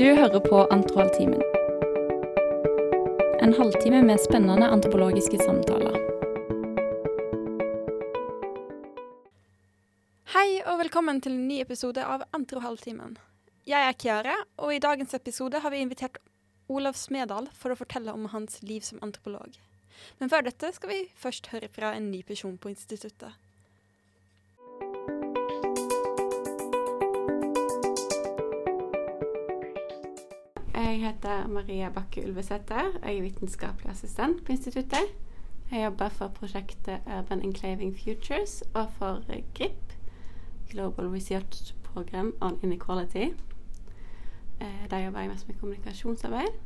Du hører på Antrohaltimen. En halvtime med spennende antropologiske samtaler. Hei og velkommen til en ny episode av Antrohalvtimen. Jeg er Kiara, og i dagens episode har vi invitert Olav Smedal for å fortelle om hans liv som antropolog. Men før dette skal vi først høre fra en ny person på instituttet. Jeg heter Maria Bakke Ulvesæter. Jeg er vitenskapelig assistent på instituttet. Jeg jobber for prosjektet Urban Enclaving Futures og for GRIP, Global Research Program on Inequality. Eh, der jobber jeg mest med kommunikasjonsarbeid.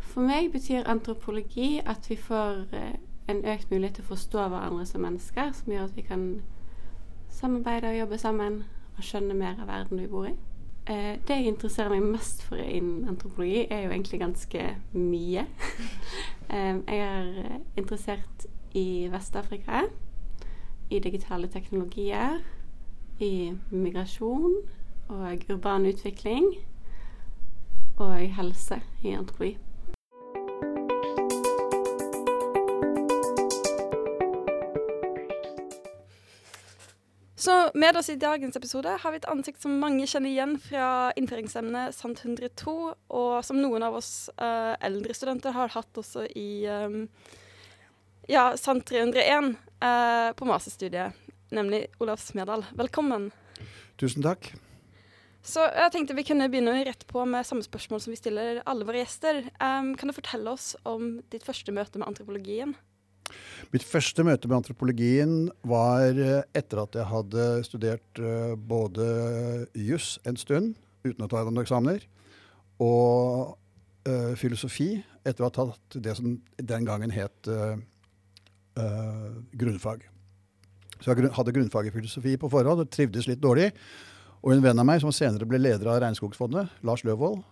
For meg betyr antropologi at vi får eh, en økt mulighet til å forstå hverandre som mennesker, som gjør at vi kan samarbeide og jobbe sammen og skjønne mer av verden vi bor i. Eh, det jeg interesserer meg mest for innen antropologi, er jo egentlig ganske mye. eh, jeg er interessert i Vest-Afrika, i digitale teknologier, i migrasjon og urban utvikling, og helse i antropologi. Så med oss i dagens episode har vi et ansikt som mange kjenner igjen fra innføringsemnet Sant 102, og som noen av oss uh, eldre studenter har hatt også i um, ja, Sant 301 uh, på masterstudiet, nemlig Olav Smedal. Velkommen. Tusen takk. Så jeg tenkte vi kunne begynne rett på med samme spørsmål som vi stiller alle våre gjester. Um, kan du fortelle oss om ditt første møte med antropologien? Mitt første møte med antropologien var eh, etter at jeg hadde studert eh, både juss en stund, uten å ta noen eksamener, og uh, filosofi etter å ha tatt det som den gangen het uh, grunnfag. Så jeg hadde grunnfag i filosofi på forhånd og trivdes litt dårlig. Og en venn av meg som senere ble leder av Regnskogsfondet, Lars Løvold,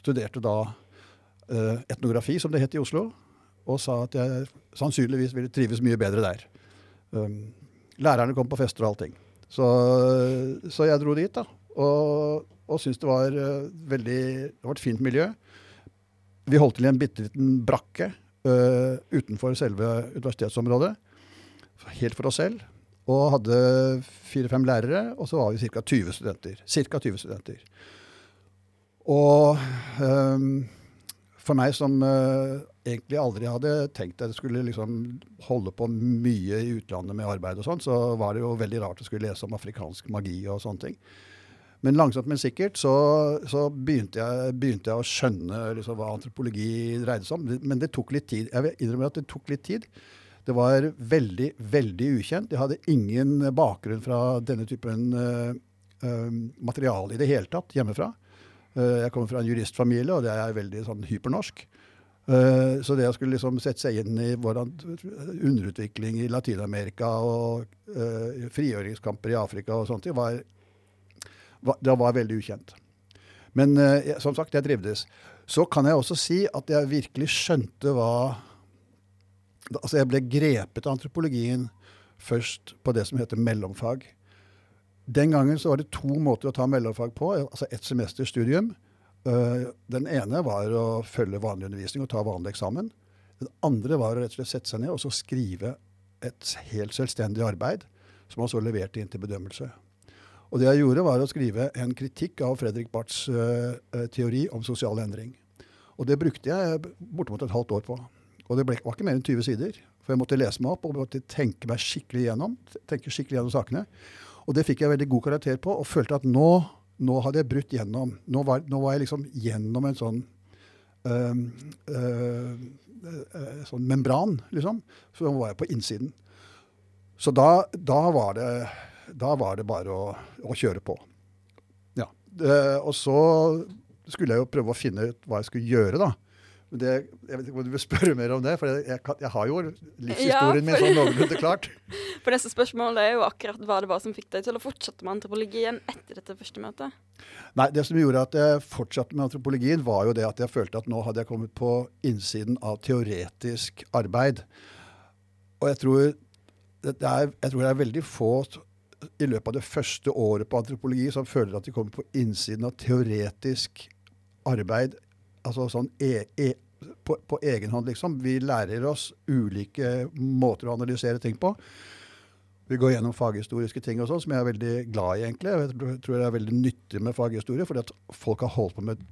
studerte da etnografi, som det het i Oslo og sa at jeg sannsynligvis ville trives mye bedre der. Um, lærerne kom på fester og allting. Så, så jeg dro dit, da. Og, og syntes det var uh, veldig Det var et fint miljø. Vi holdt til i en bitte liten brakke uh, utenfor selve universitetsområdet. Helt for oss selv. Og hadde fire-fem lærere, og så var vi ca. 20 studenter. Cirka 20 studenter. Og um, for meg som uh, egentlig aldri hadde tenkt at jeg skulle liksom holde på mye i utlandet med arbeid og sånn, så var det jo veldig rart å skulle lese om afrikansk magi og sånne ting. Men langsomt, men sikkert så, så begynte, jeg, begynte, jeg, å skjønne liksom hva antropologi dreide seg om. Men det tok litt tid. Jeg vil innrømme at det tok litt tid. Det var veldig, veldig ukjent. Jeg hadde ingen bakgrunn fra denne typen uh, uh, materiale i det hele tatt hjemmefra. Uh, jeg kommer fra en juristfamilie, og det er veldig sånn hypernorsk. Uh, så det å skulle liksom sette seg inn i hvordan underutvikling i Latin-Amerika og uh, frigjøringskamper i Afrika og sånt, var, var, det var veldig ukjent. Men som sagt, jeg trivdes. Så kan jeg også si at jeg virkelig skjønte hva Altså, jeg ble grepet av antropologien først på det som heter mellomfag. Den gangen så var det to måter å ta mellomfag på. altså Ett semesters studium Eh, den ene var å følge vanlig undervisning og ta vanlig eksamen. Den andre var å rett og slett sette seg ned og så skrive et helt selvstendig arbeid som man så leverte inn til bedømmelse. Og det jeg gjorde, var å skrive en kritikk av Fredrik Barths uh, teori om sosial endring. Og det brukte jeg bortimot et halvt år på. Og det ble, var ikke mer enn 20 sider. For jeg måtte lese meg opp og måtte tenke meg skikkelig gjennom, tenke skikkelig gjennom sakene. Og det fikk jeg veldig god karakter på, og følte at nå nå hadde jeg brutt gjennom. Nå var, nå var jeg liksom gjennom en sånn øh, øh, sånn membran, liksom. Så nå var jeg på innsiden. Så da, da, var, det, da var det bare å, å kjøre på. Ja. og så skulle jeg jo prøve å finne ut hva jeg skulle gjøre, da. Det, jeg vet ikke om du vil spørre mer om det, for jeg, jeg, jeg har jo livshistorien ja, min sånn noenlunde klart. For disse spørsmålene er jo akkurat hva det var som fikk deg til å fortsette med antropologien etter dette første møtet? Nei, det som gjorde at jeg fortsatte med antropologien, var jo det at jeg følte at nå hadde jeg kommet på innsiden av teoretisk arbeid. Og jeg tror det er, jeg tror det er veldig få i løpet av det første året på antropologi som føler at de kommer på innsiden av teoretisk arbeid altså sånn e, e, på, på egen hånd, liksom. Vi lærer oss ulike måter å analysere ting på. Vi går gjennom faghistoriske ting og sånn, som jeg er veldig glad i, egentlig. Jeg tror det er veldig nyttig med faghistorie, fordi at folk har holdt på med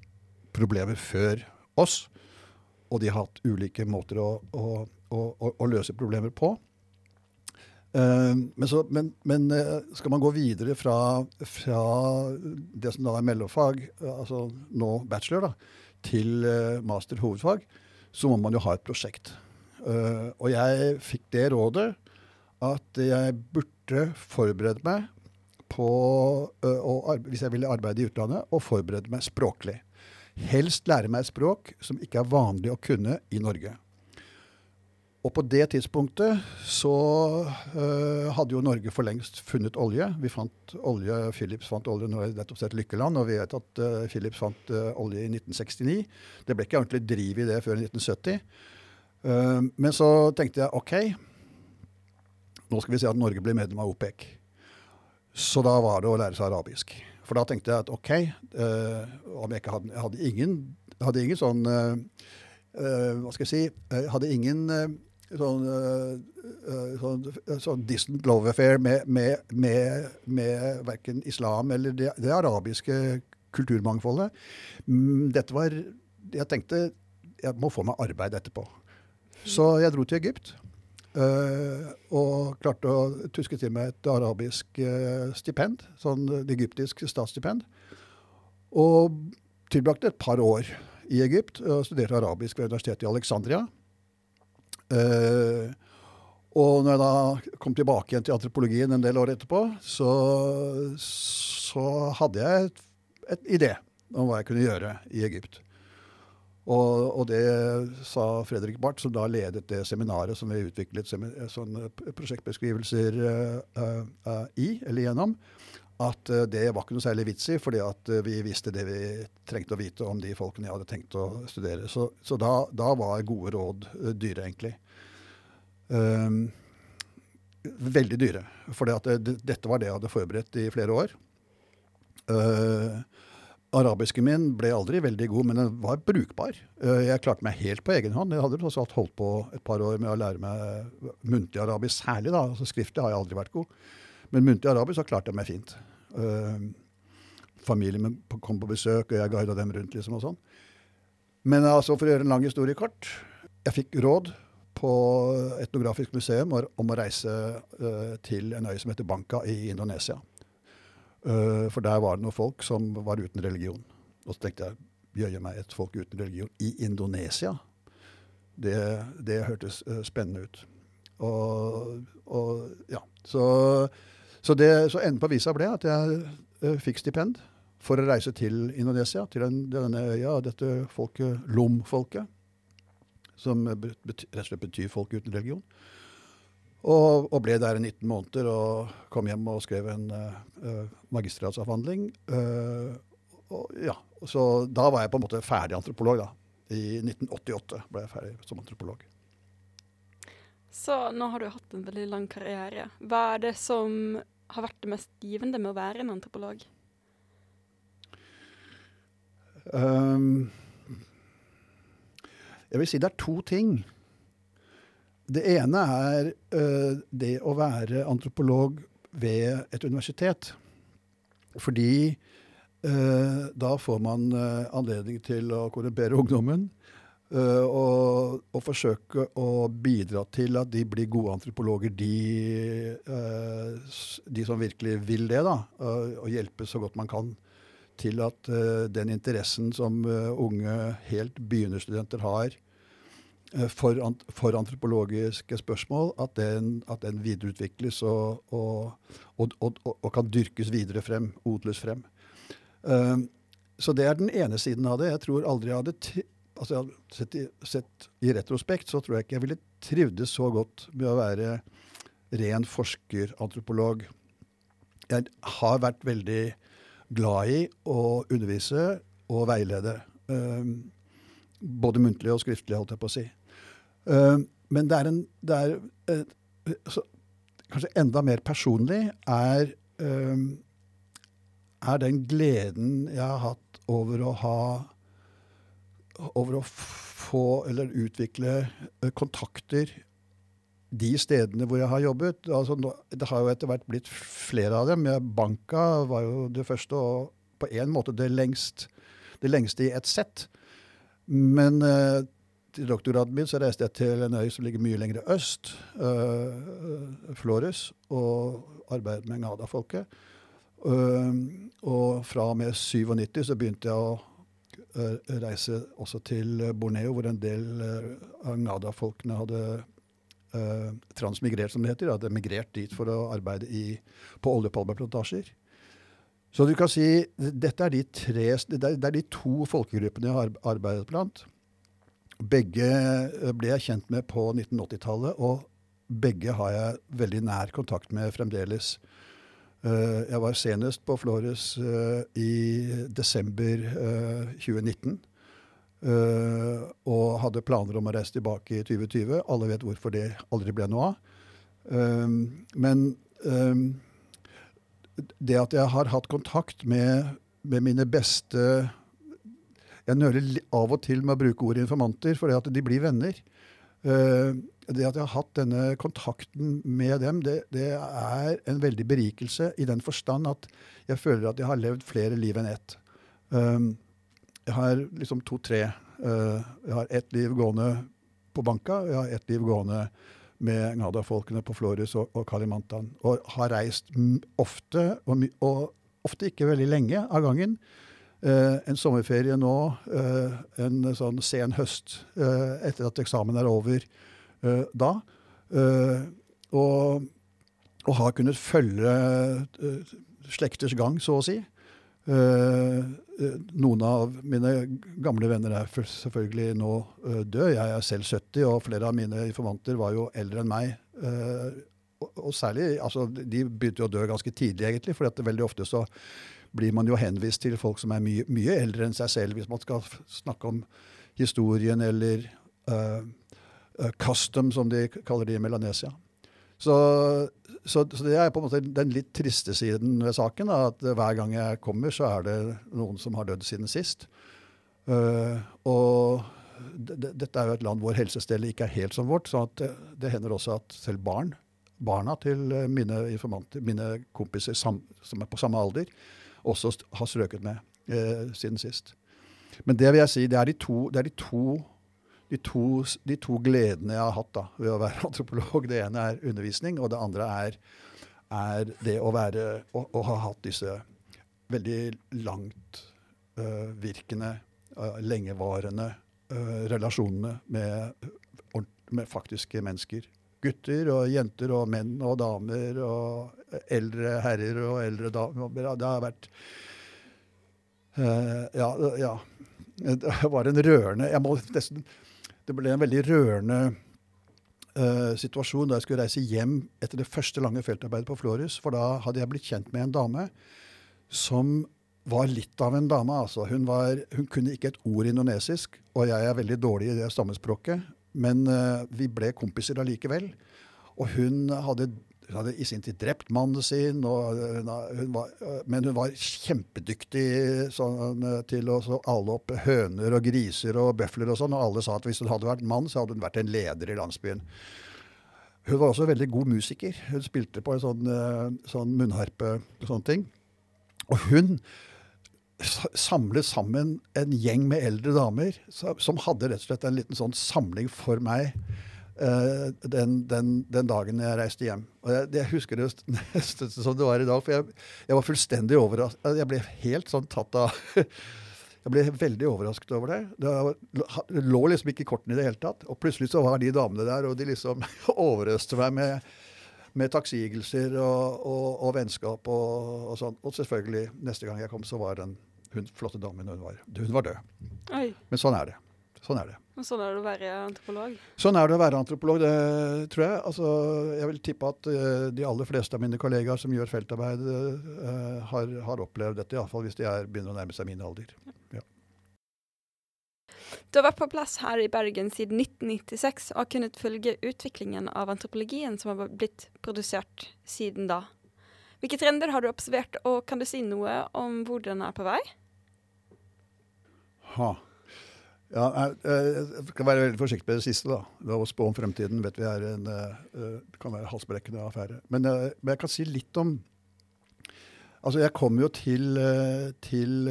problemer før oss. Og de har hatt ulike måter å, å, å, å løse problemer på. Uh, men, så, men, men uh, skal man gå videre fra, fra, det som da er mellomfag, uh, altså nå bachelor, da, til master hovedfag, så må man jo ha et prosjekt. og jeg fikk det rådet at jeg burde forberede meg på, å, hvis jeg ville arbeide i utlandet, og forberede meg språklig. Helst lære meg et språk som ikke er vanlig å kunne i Norge. Og på det tidspunktet så uh, hadde jo Norge for lengst funnet olje. Vi fant olje, Philips fant olje nå er nettopp sett Lykkeland, og vi vet at uh, Philips fant uh, olje i 1969. Det ble ikke ordentlig driv i det før i 1970. men så tenkte jeg OK, nå skal vi se at Norge blir medlem av OPEC. Så da var det å lære seg arabisk. For da tenkte jeg at OK, om jeg ikke hadde, hadde ingen, hadde ingen sånn Hva skal jeg si? Jeg hadde ingen sånn, uh, sånn, sånn distant love affair med, med, med, med verken islam eller det, det, arabiske kulturmangfoldet. Mm, dette var Jeg tenkte jeg må få meg arbeid etterpå. Så jeg dro til Egypt. Og klarte å tuske til meg et arabisk stipend, sånn egyptisk statsstipend. Og tilbrakte et par år i Egypt og studerte arabisk ved universitetet i Alexandria. Uh, og når jeg da kom tilbake igjen til antropologien en del år etterpå, så, så hadde jeg et, et, idé om hva jeg kunne gjøre i Egypt. Og, og, det sa Fredrik Barth, som da ledet det seminaret som vi utviklet sånne prosjektbeskrivelser uh, uh, i, eller gjennom, at det var ikke noe særlig vits i, fordi at vi visste det vi trengte å vite om de folkene jeg hadde tenkt å studere. Så, så da, da, var gode råd dyre, egentlig. Um, veldig dyre. For det, dette var det jeg hadde forberedt i flere år. Uh, arabisken min ble aldri veldig god, men den var brukbar. Jeg klarte meg helt på egen hånd. Jeg hadde tross alt holdt på et par år med å lære meg muntlig arabisk, særlig. da, altså Skriftlig har jeg aldri vært god. Men muntlig arabisk så klarte jeg meg fint. Uh, familien min kom på besøk, og jeg guida dem rundt. liksom og sånn. Men altså, for å gjøre en lang historie kort Jeg fikk råd på Etnografisk museum om å reise uh, til en øy som heter Banka i Indonesia. Uh, for der var det noen folk som var uten religion. Og så tenkte jeg jøye meg et folk uten religion i Indonesia. Det, det hørtes uh, spennende ut. Og, og ja, så, så, det, så, enden på visa ble at jeg fikk stipend for å reise til Indonesia, til den, denne øya, dette folket, Lom-folket som rett og slett betyr folk uten religion. Og, og, ble der i 19 måneder og kom hjem og skrev en uh, magistergradsavhandling. Uh, ja, så da var jeg på en måte ferdig antropolog. da. I 1988 ble jeg ferdig som antropolog. Så nå har du hatt en veldig lang karriere. Hva er det som har vært det mest givende med å være en antropolog? Um, jeg vil si det er to ting. Det ene er uh, det å være antropolog ved et universitet. Fordi uh, da får man uh, anledning til å korrumpere ungdommen. Og, og, forsøke å bidra til at de blir gode antropologer, de, de som virkelig vil det. da, Og hjelpe så godt man kan til at den interessen som unge, helt begynnerstudenter har for, for, antropologiske spørsmål, at den, at den videreutvikles og, og, og, og, kan dyrkes videre frem, odles frem. så det er den ene siden av det. Jeg tror aldri jeg hadde altså sett i, sett i retrospekt, så tror jeg ikke jeg ville trivdes så godt med å være ren forsker-antropolog. Jeg har vært veldig glad i å undervise og veilede. Um, både muntlig og skriftlig, holdt jeg på å si. Um, men det er en det er, uh, så, Kanskje enda mer personlig er, um, er den gleden jeg har hatt over å ha over å få eller utvikle eh, kontakter de stedene hvor jeg har jobbet. Altså, det har jo etter hvert blitt flere av dem. Banka var jo det første, og på en måte det, lengst, det lengste i ett sett. Men eh, til doktorgraden min så reiste jeg til en øy som ligger mye lenger øst, uh, Flores, og arbeidet med Ngada-folket. Uh, og fra og med 97 så begynte jeg å reise også til Borneo, hvor en del av Ngada-folkene hadde transmigrert, som det heter. Hadde migrert dit for å arbeide i, på oljepalmeplantasjer. Så du kan si dette er de, tre, det er de to folkegruppene jeg har arbeidet blant. Begge eh, ble jeg kjent med på 1980-tallet, og begge har jeg veldig nær kontakt med fremdeles. Eh, jeg var senest på Flores eh, i desember 2019. Og hadde planer om å reise tilbake i 2020. Alle vet hvorfor det aldri ble noe av. Men det at jeg har hatt kontakt med, med mine beste jeg nøler av og til med å bruke ordet informanter, at de blir venner. Uh, det at jeg har hatt denne kontakten med dem, det, det, er en veldig berikelse i den forstand at jeg føler at jeg har levd flere liv enn ett. Um, jeg har liksom to-tre. Uh, jeg har ett liv gående på banka, jeg har ett liv gående med Ngada-folkene på Flores og, og Kalimantan. Og har reist ofte, og, og ofte ikke veldig lenge av gangen. Uh, en sommerferie nå, uh, en sånn sen høst uh, etter at eksamen er over da. Og, og, har kunnet følge slekters gang, så å si. noen av mine gamle venner er selvfølgelig nå døde. Jeg er selv 70, og flere av mine informanter var jo eldre enn meg. Og, og, særlig, altså, De begynte jo å dø ganske tidlig, egentlig, for veldig ofte så blir man jo henvist til folk som er mye, mye eldre enn seg selv, hvis man skal snakke om historien eller uh, custom, som de kaller det i Melanesia. Så, så, så, det er på en måte den litt triste siden ved saken. Da, at hver gang jeg kommer, så er det noen som har dødd siden sist. Uh, og dette er jo et land hvor helsestellet ikke er helt som vårt. så det, det, hender også at selv barn, barna til mine mine kompiser sam, som er på samme alder, også har strøket med eh, siden sist. Men det vil jeg si, det er de to, er de to, de to, de to gledene jeg har hatt da, ved å være antropolog. Det ene er undervisning, og det andre er, er det å, være, å, å, ha hatt disse veldig langtvirkende, uh, uh, lengevarende uh, relasjonene med, med faktiske mennesker gutter og jenter og menn og damer og eldre herrer og eldre damer. Det har vært uh, ja, ja, Det var en rørende jeg må nesten, Det ble en veldig rørende uh, situasjon da jeg skulle reise hjem etter det første lange feltarbeidet på Florus. For da hadde jeg blitt kjent med en dame som var litt av en dame. altså. Hun, var, hun kunne ikke et ord indonesisk, og jeg er veldig dårlig i det stammespråket. Men uh, vi ble kompiser allikevel. Og hun hadde, hun hadde, i sin tid drept mannen sin, hun, hun var, men hun var kjempedyktig sånn, til å ale opp høner og griser og bøfler og sånn. Og alle sa at hvis hun hadde vært mann, så hadde hun vært en leder i landsbyen. Hun var også veldig god musiker. Hun spilte på en sånn, eh, sånn munnharpe og sånne ting. Og hun samlet sammen en gjeng med eldre damer som hadde rett og slett en liten sånn samling for meg uh, den, den, den, dagen jeg reiste hjem. Og jeg, jeg husker det nesten som det var i dag, for jeg, jeg var fullstendig overrasket. Jeg ble helt sånn tatt av Jeg ble veldig overrasket over det. Det lå liksom ikke i kortene i det hele tatt. Og plutselig så var de damene der, og de liksom overøste meg med med takksigelser og, og, og, vennskap og, og sånn. Og selvfølgelig, neste gang jeg kom, så var den hun flotte damen hun var, hun var død. Oi. Men sånn er det. Sånn er det. Og sånn er det å være antropolog? Sånn er det å være antropolog, det tror jeg. Altså, jeg vil tippe at uh, de aller fleste av mine kollegaer som gjør feltarbeid, uh, har, har, opplevd dette, iallfall hvis de er, begynner å nærme seg min alder. Ja. Du har vært på plass her i Bergen siden 1996 og har kunnet følge utviklingen av antropologien som har blitt produsert siden da. Hvilke trender har du observert, og kan du si noe om hvor den er på vei? Ha. Ja, jeg, jeg skal være veldig forsiktig med det siste. da. Det Å spå om fremtiden vet vi er en, uh, kan være halsbrekkende affære. Men, men, jeg kan si litt om Altså, jeg kom jo til, til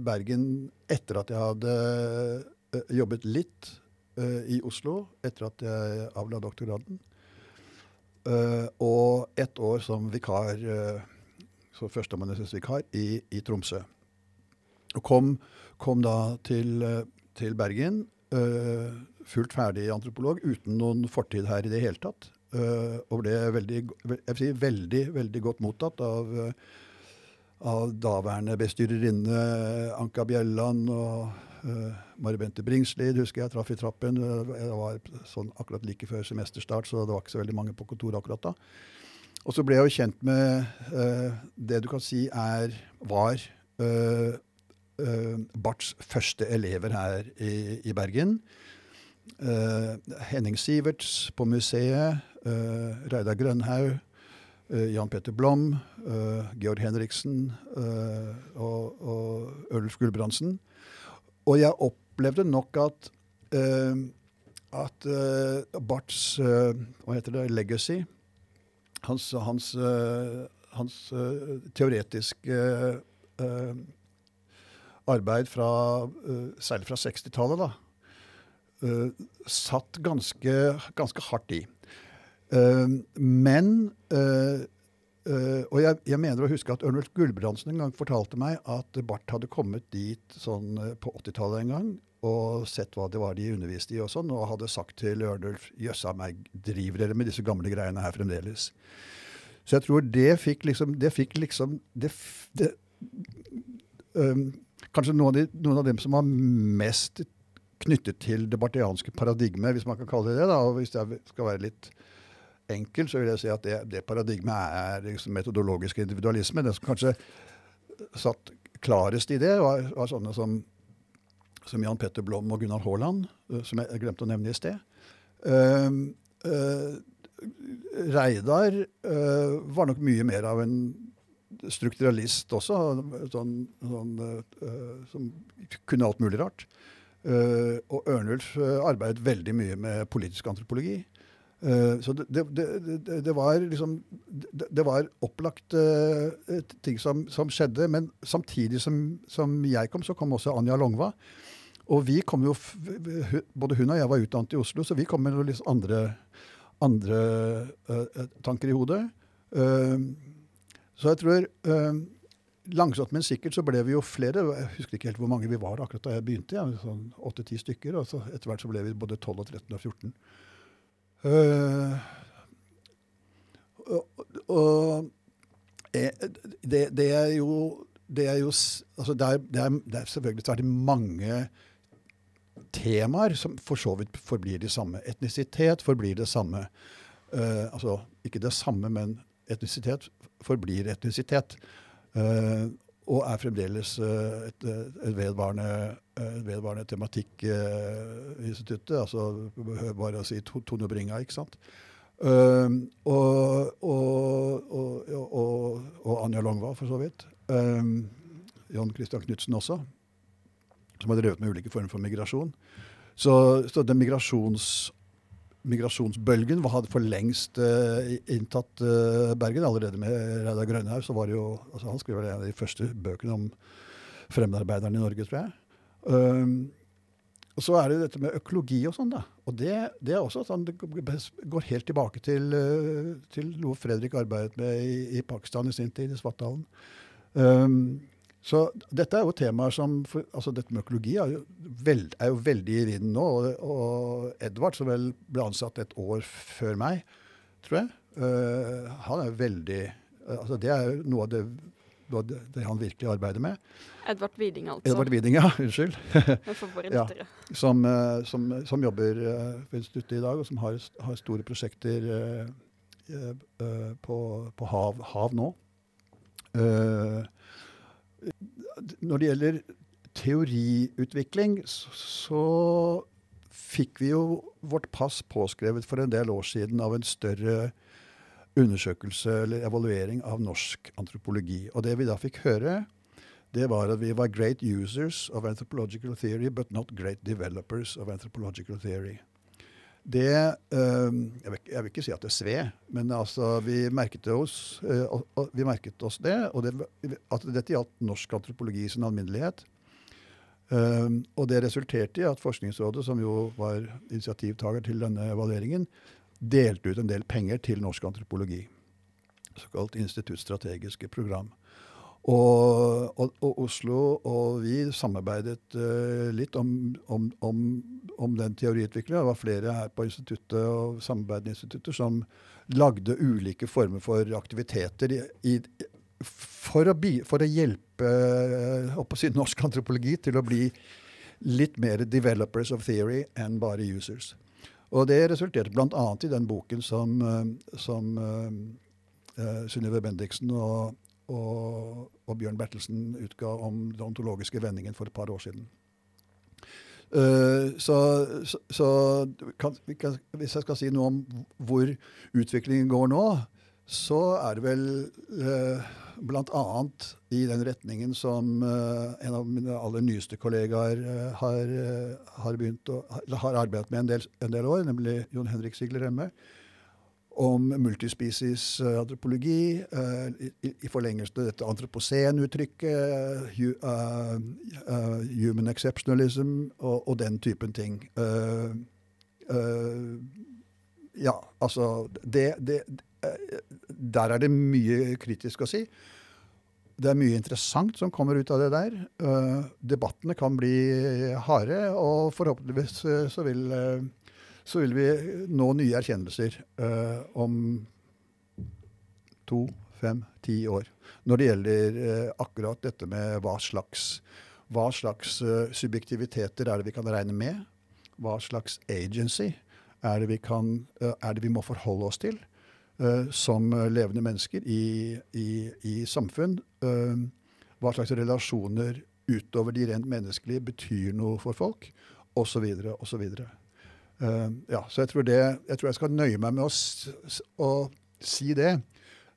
Bergen etter at jeg hadde jobbet litt i Oslo, etter at jeg avla doktorgraden. Og ett år som vikar, uh, så førsteamanuensisvikar, i, i Tromsø. Og kom, kom da til til Bergen. Uh, fullt ferdig antropolog uten noen fortid her i det hele tatt. Uh, og ble veldig, si, veldig, veldig godt mottatt av, av daværende bestyrerinne Anka Bjelland og uh, Mari Bente Bringslid, husker jeg traff i trappen. Jeg var sånn akkurat like før semesterstart, så det var ikke så veldig mange på kontoret akkurat da. Og så ble jeg jo kjent med uh, det du kan si er, var uh, Barths første elever her i, i Bergen. Henning Siverts på museet. Reidar Grønhaug. Jan Petter Blom. Georg Henriksen og, og Ølf Gulbrandsen. Og jeg opplevde nok at at Barths hva heter det, legacy, hans, hans, hans teoretiske arbeid fra, særlig fra 60-tallet, da, satt ganske, ganske, hardt i. Uh, men Og jeg, jeg, mener å huske at Ørnulf Gulbrandsen en gang fortalte meg at Barth hadde kommet dit sånn på 80-tallet en gang og sett hva det var de underviste i, og sånn, og hadde sagt til Ørnulf jøssa meg, driver dere med disse gamle greiene her fremdeles? Så jeg tror det fikk liksom Det fikk liksom det, det um, kanskje noen av, de, noen av, dem som var mest knyttet til det bartianske paradigmet, hvis man kan kalle det det. da, og Hvis jeg skal være litt enkel, så vil jeg si at det, det paradigmet er liksom metodologisk individualisme. Det som kanskje satt klarest i det, var, var sånne som, som, Jan Petter Blom og Gunnar Haaland, eh, som jeg glemte å nevne i sted. Uh, uh, Reidar uh, var nok mye mer av en strukturalist også, sånn, sånn, som kunne alt mulig rart. Og Ørnulf arbeidet veldig mye med politisk antropologi. Så det, det, det, var liksom Det, var opplagt ting som, som, skjedde. Men samtidig som, som, jeg kom, så kom også Anja Longva. Og vi kom jo, både hun og jeg var utdannet i Oslo, så vi kom med noen litt andre, andre tanker i hodet. Så jeg tror eh, Langsomt, men sikkert så ble vi jo flere. Jeg husker ikke helt hvor mange vi var akkurat da jeg begynte. Ja, sånn Åtte-ti stykker. Og etter hvert så ble vi både 12 og 13 og 14. Uh, og, og det, det, er jo det er jo altså det, er, det, er, det er selvfølgelig svært mange temaer som for så vidt forblir de samme. Etnisitet forblir det samme. Uh, altså ikke det samme, men etnisitet forblir etnisitet. Uh, og er fremdeles uh, et, vedvarende, et vedvarende tematikk i uh, instituttet. Altså bare å si to, Tone Bringa, ikke sant. Og, og, og, og, Anja Longva, for så vidt. John Christian Knutsen også, som har drevet med ulike former for migrasjon. Så, så den migrasjons migrasjonsbølgen hadde for lengst uh, inntatt uh, Bergen. Allerede med Reidar Grønhaug så var det jo altså Han skrev en av de første bøkene om fremmedarbeiderne i Norge, tror jeg. Um, og så er det dette med økologi og sånn, da. Og det, det, er også sånn, det går helt tilbake til, uh, til noe Fredrik arbeidet med i, i, Pakistan i sin tid, i Svartdalen. Um, så dette er jo temaer som for, altså Dette med økologi er jo, veld, er jo veldig i vinden nå. Og, og Edvard, som vel ble ansatt et år før meg, tror jeg, uh, han er jo veldig uh, altså Det er jo noe av det, noe av det, det, han virkelig arbeider med. Edvard Widing, altså. Edvard Widing, ja. Unnskyld. ja, som, uh, som, som, jobber ved instituttet i dag, og som har, har store prosjekter på, på hav, hav, nå. Uh, når det gjelder teoriutvikling, så fikk vi jo vårt pass påskrevet for en del år siden av en større undersøkelse eller evaluering av norsk antropologi. Og det vi da fikk høre, det var at vi var great users of anthropological theory, but not great developers of anthropological theory. Det jeg, vil, ikke si at det sved, men altså, vi, merket oss, øh, vi merket oss det. Og det, at dette gjaldt norsk antropologi i sin alminnelighet. Og det resulterte i at Forskningsrådet, som jo var initiativtaker til denne evalueringen, delte ut en del penger til norsk antropologi. Såkalt instituttstrategiske program. Og, og, og, Oslo og vi samarbeidet uh, litt om, om, om, om den teoriutviklingen. Det var flere her på instituttet og samarbeidende institutter som lagde ulike former for aktiviteter i, i, for, å bi, for, å hjelpe uh, si, norsk antropologi til å bli litt mer developers of theory enn bare users. Og det resulterte bl.a. i den boken som, uh, som uh, Synnøve Bendiksen og og, og Bjørn Bertelsen utga om den ontologiske vendingen for et par år siden. Uh, så, så, så kan, hvis jeg skal si noe om hvor utviklingen går nå, så er det vel uh, bl.a. i den retningen som uh, en av mine aller nyeste kollegaer har, har, å, har, arbeidet med en del, en del, år, nemlig Jon Henrik Sigler Remme om multispecies uh, antropologi, uh, i, forlengelse dette antroposen-uttrykket, uh, human exceptionalism og, den typen ting. ja, altså det, det, Der er det mye kritisk å si. Det er mye interessant som kommer ut av det der. debattene kan bli harde, og forhåpentligvis så vil så vil vi nå nye erkjennelser uh, om to, fem, ti år. Når det gjelder uh, akkurat dette med hva slags, hva slags uh, subjektiviteter er det vi kan regne med? Hva slags agency er det vi, kan, er det vi må forholde oss til som levende mennesker i, i, i samfunn? hva slags relasjoner utover de rent menneskelige betyr noe for folk? Osv. osv. Uh, ja, så jeg tror, det, jeg tror, jeg skal nøye meg med å, å si det.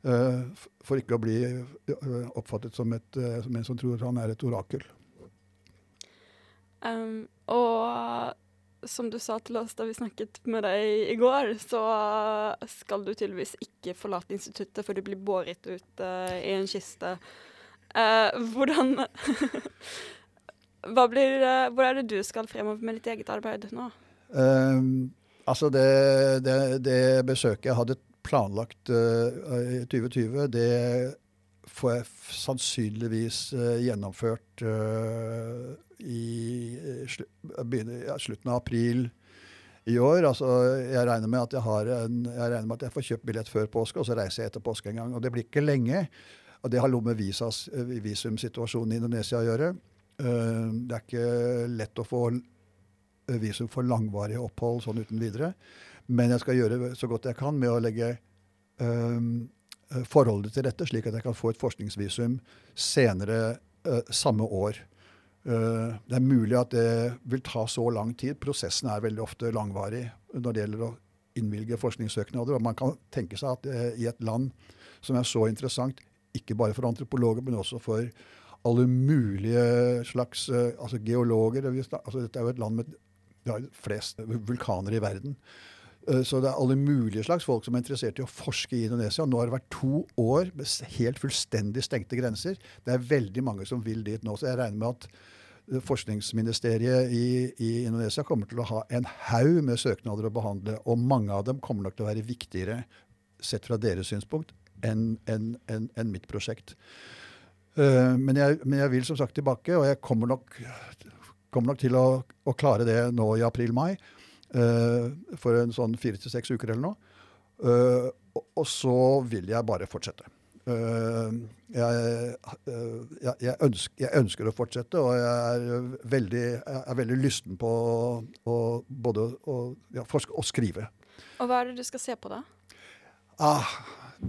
Uh, for ikke å bli uh, oppfattet som, et, som, en som tror han er et orakel. Um, og som du sa til oss da vi snakket med deg i går, så skal du tydeligvis ikke forlate instituttet for du blir båret ut i en kiste. hvordan blir, Hvor er det du skal fremover med ditt eget arbeid nå? Um, altså det, det, det, besøket jeg hadde planlagt uh, i 2020, det får jeg sannsynligvis uh, gjennomført uh, i slu, ja, slutten av april i år. Altså, jeg regner med at jeg, har en, jeg regner med at jeg får kjøpt billett før påske, og så reiser jeg etter påske en gang. Og det blir ikke lenge. Og det har noe med visumsituasjonen i Indonesia å gjøre. Det er ikke lett å få visum for langvarige opphold sånn uten videre. Men jeg skal gjøre så godt jeg kan med å legge um, forholdet til rette, slik at jeg kan få et forskningsvisum senere uh, samme år. Uh, det er mulig at det vil ta så lang tid. Prosessen er veldig ofte langvarig når det gjelder å innvilge forskningssøknader. Og man kan tenke seg at uh, i et land som er så interessant, ikke bare for antropologer, men også for alle mulige slags altså geologer. Altså, dette er jo et land med vi har flest vulkaner i verden. Eh, så det er alle mulige slags folk som er interessert i å forske i Indonesia. Nå har det vært to år med helt fullstendig stengte grenser. Det er veldig mange som vil dit nå. Så jeg regner med at eh, forskningsministeriet i, i Indonesia kommer til å ha en haug med søknader å behandle. Og mange av dem kommer nok til å være viktigere, sett fra deres synspunkt, enn en, en, en mitt prosjekt. Uh, men, jeg, men jeg vil som sagt tilbake, og jeg kommer nok kommer nok til å, å klare det nå i april-mai. Uh, for en sånn fire til seks uker eller noe. Uh, og, og, så vil jeg bare fortsette. Uh, jeg, jeg, jeg, ønsker, jeg, ønsker, å fortsette, og jeg er veldig, er veldig lysten på å både å, ja, forske og skrive. Og hva er det du skal se på, da? Ah,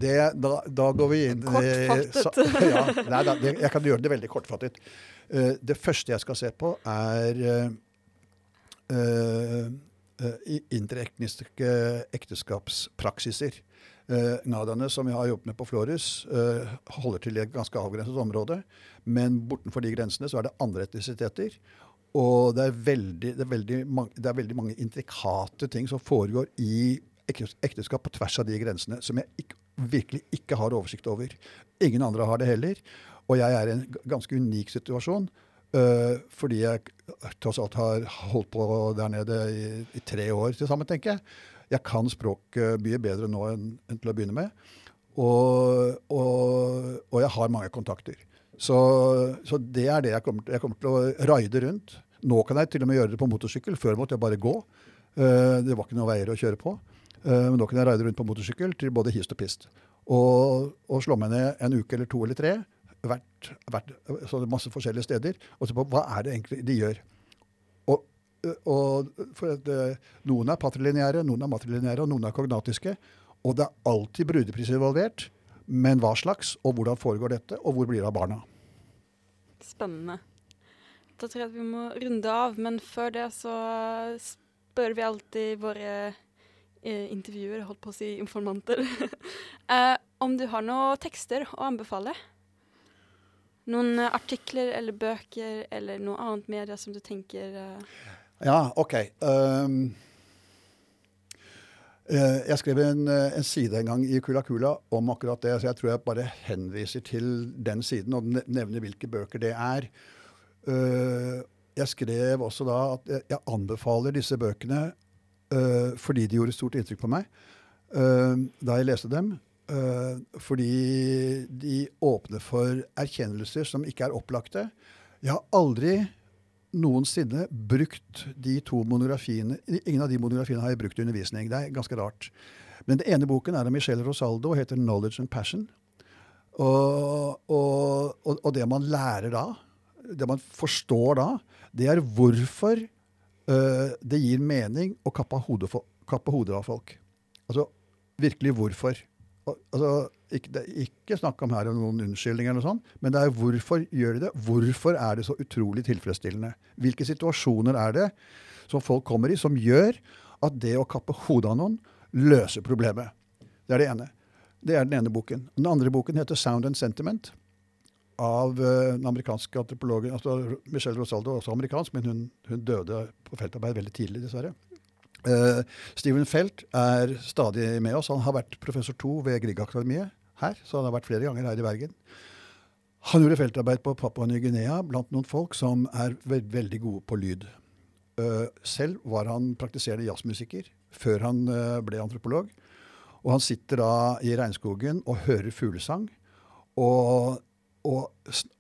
det, da, da, går vi inn Kortfattet. ja, nei, da, det, jeg kan gjøre det veldig kortfattet. Uh, det første jeg skal se på, er uh, uh, interekniske ekteskapspraksiser. Uh, Nadaene som jeg har jobbet med på Florus, uh, holder til i et ganske avgrenset område. Men bortenfor de grensene så er det andre etnisiteter. Og det er, veldig, det, er veldig mange, det er veldig mange intrikate ting som foregår i ekteskap på tvers av de grensene, som jeg ikke, virkelig ikke har oversikt over. Ingen andre har det heller. Og jeg er i en ganske unik situasjon. Uh, fordi jeg tross alt har holdt på der nede i, i tre år til sammen, tenker jeg. Jeg kan språket mye bedre nå enn, enn til å begynne med. Og, og, og, jeg har mange kontakter. Så, så det er det jeg kommer, jeg kommer til å raide rundt. Nå kan jeg til og med gjøre det på motorsykkel. Før måtte jeg bare gå. Uh, det var ikke noen veier å kjøre på. Uh, men da kunne jeg reide rundt på motorsykkel til både hist og pist. Og, og slå meg ned en uke eller to eller tre. Vært, vært så masse forskjellige steder. Og se på hva er det egentlig de gjør. Og for at, eh, noen er patrilineære, noen er matrilineære, og noen er kognatiske. Og det er alltid brudepris involvert. Men hva slags, og hvordan foregår dette, og hvor blir det av barna? Spennende. Da tror jeg at vi må runde av, men før det så spør vi alltid våre eh, intervjuer, holdt på å si informanter, eh, om du har noen tekster å anbefale? Noen artikler eller bøker eller noe annet media som du tenker eh, ja, OK. Um, jeg skrev en, eh, en, side en gang i Kula Kula om akkurat det. så Jeg tror jeg bare henviser til den siden og nevner hvilke bøker det er. Uh, jeg skrev også da at jeg, anbefaler disse bøkene fordi de gjorde stort inntrykk på meg uh, da jeg leste dem. fordi de åpner for erkjennelser som ikke er opplagte. Jeg har aldri noensinne brukt de to monografiene Ingen av de monografiene har jeg brukt i undervisning. Det er ganske rart. Men den ene boken er av Michelle Rosaldo og heter 'Knowledge and Passion'. Og, og, og, det man lærer da, det man forstår da, det er hvorfor det gir mening å kappe hodet, for, kappe hodet av folk. Altså virkelig hvorfor. Altså, ikke, det er ikke snakk om her om noen unnskyldninger, eller noe sånt, men det er hvorfor gjør de det? Hvorfor er det så utrolig tilfredsstillende? Hvilke situasjoner er det som folk kommer i, som gjør at det å kappe hodet av noen løser problemet? Det er det ene. Det er den ene boken. Den andre boken heter 'Sound and Sentiment' av uh, den amerikanske antropologen altså Michelle Rosaldo, også amerikansk, men hun, hun døde på feltarbeid veldig tidlig, dessverre. Uh, Steven Felt er stadig med oss. Han har vært professor to ved Griegakademiet her, så han har vært flere ganger her i Bergen. Han gjorde feltarbeid på Papua Ny-Guinea blant noen folk som er ve veldig gode på lyd. Uh, selv var han praktiserende jazzmusiker før han uh, ble antropolog. Og han sitter da i regnskogen og hører fuglesang og, og,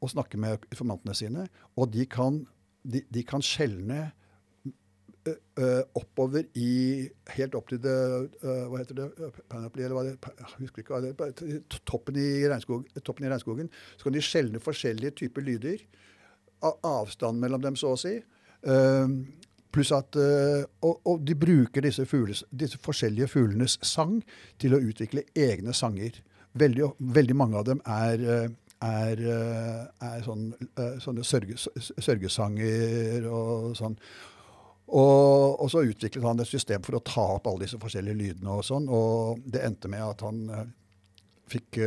å snakke med informantene sine. Og de kan, de, de kan skjelne oppover i Helt opp til det Hva heter det? Panoply, eller hva det husker ikke hva det. Toppen i, toppen i regnskogen. Så kan de skjelne forskjellige typer lyder. Avstand mellom dem, så å si. Pluss at og, og, de bruker disse, fugles, disse, forskjellige fuglenes sang til å utvikle egne sanger. Veldig, veldig mange av dem er er, er sånn, sånne sørge, sørgesanger og sånn. Og, og, så utviklet han et system for å ta opp alle disse forskjellige lydene. Og sånn, og det endte med at han uh, fikk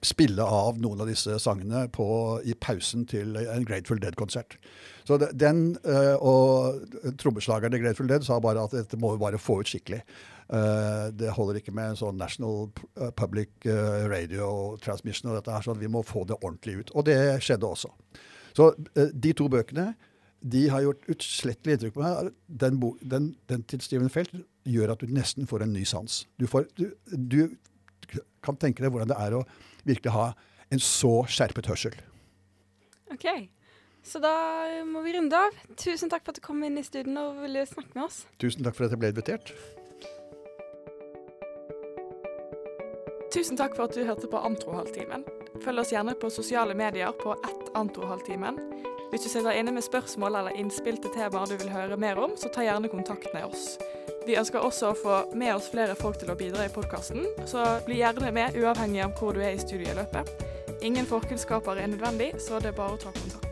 spille av noen av disse sangene på, i pausen til en Grateful Dead-konsert. Så den og trommeslageren i Grateful Dead sa bare at dette må vi bare få ut skikkelig. Det holder ikke med en sånn National Public Radio Transmission og dette her, så vi må få det ordentlig ut. Og det skjedde også. Så de to bøkene de har gjort utslettelig inntrykk på meg. Den, den, den, til Steven Felt gjør at du nesten får en ny sans. Du, får, du, du, kan tenke deg hvordan det er å virkelig ha en så skjerpet hørsel. OK. Så da må vi runde av. Tusen takk for at du kom inn i studien og ville snakke med oss. Tusen takk for at jeg ble invitert. Tusen takk for at du hørte på Antrohalvtimen. Følg oss gjerne på sosiale medier på ett Antrohalvtimen hvis du sitter inne med spørsmål eller innspill til temaer du vil høre mer om, så ta gjerne kontakt med oss. Vi ønsker også å få med oss flere folk til å bidra i podkasten, så bli gjerne med uavhengig av hvor du er i studieløpet. Ingen forkunnskaper er nødvendig, så det er bare å ta kontakt.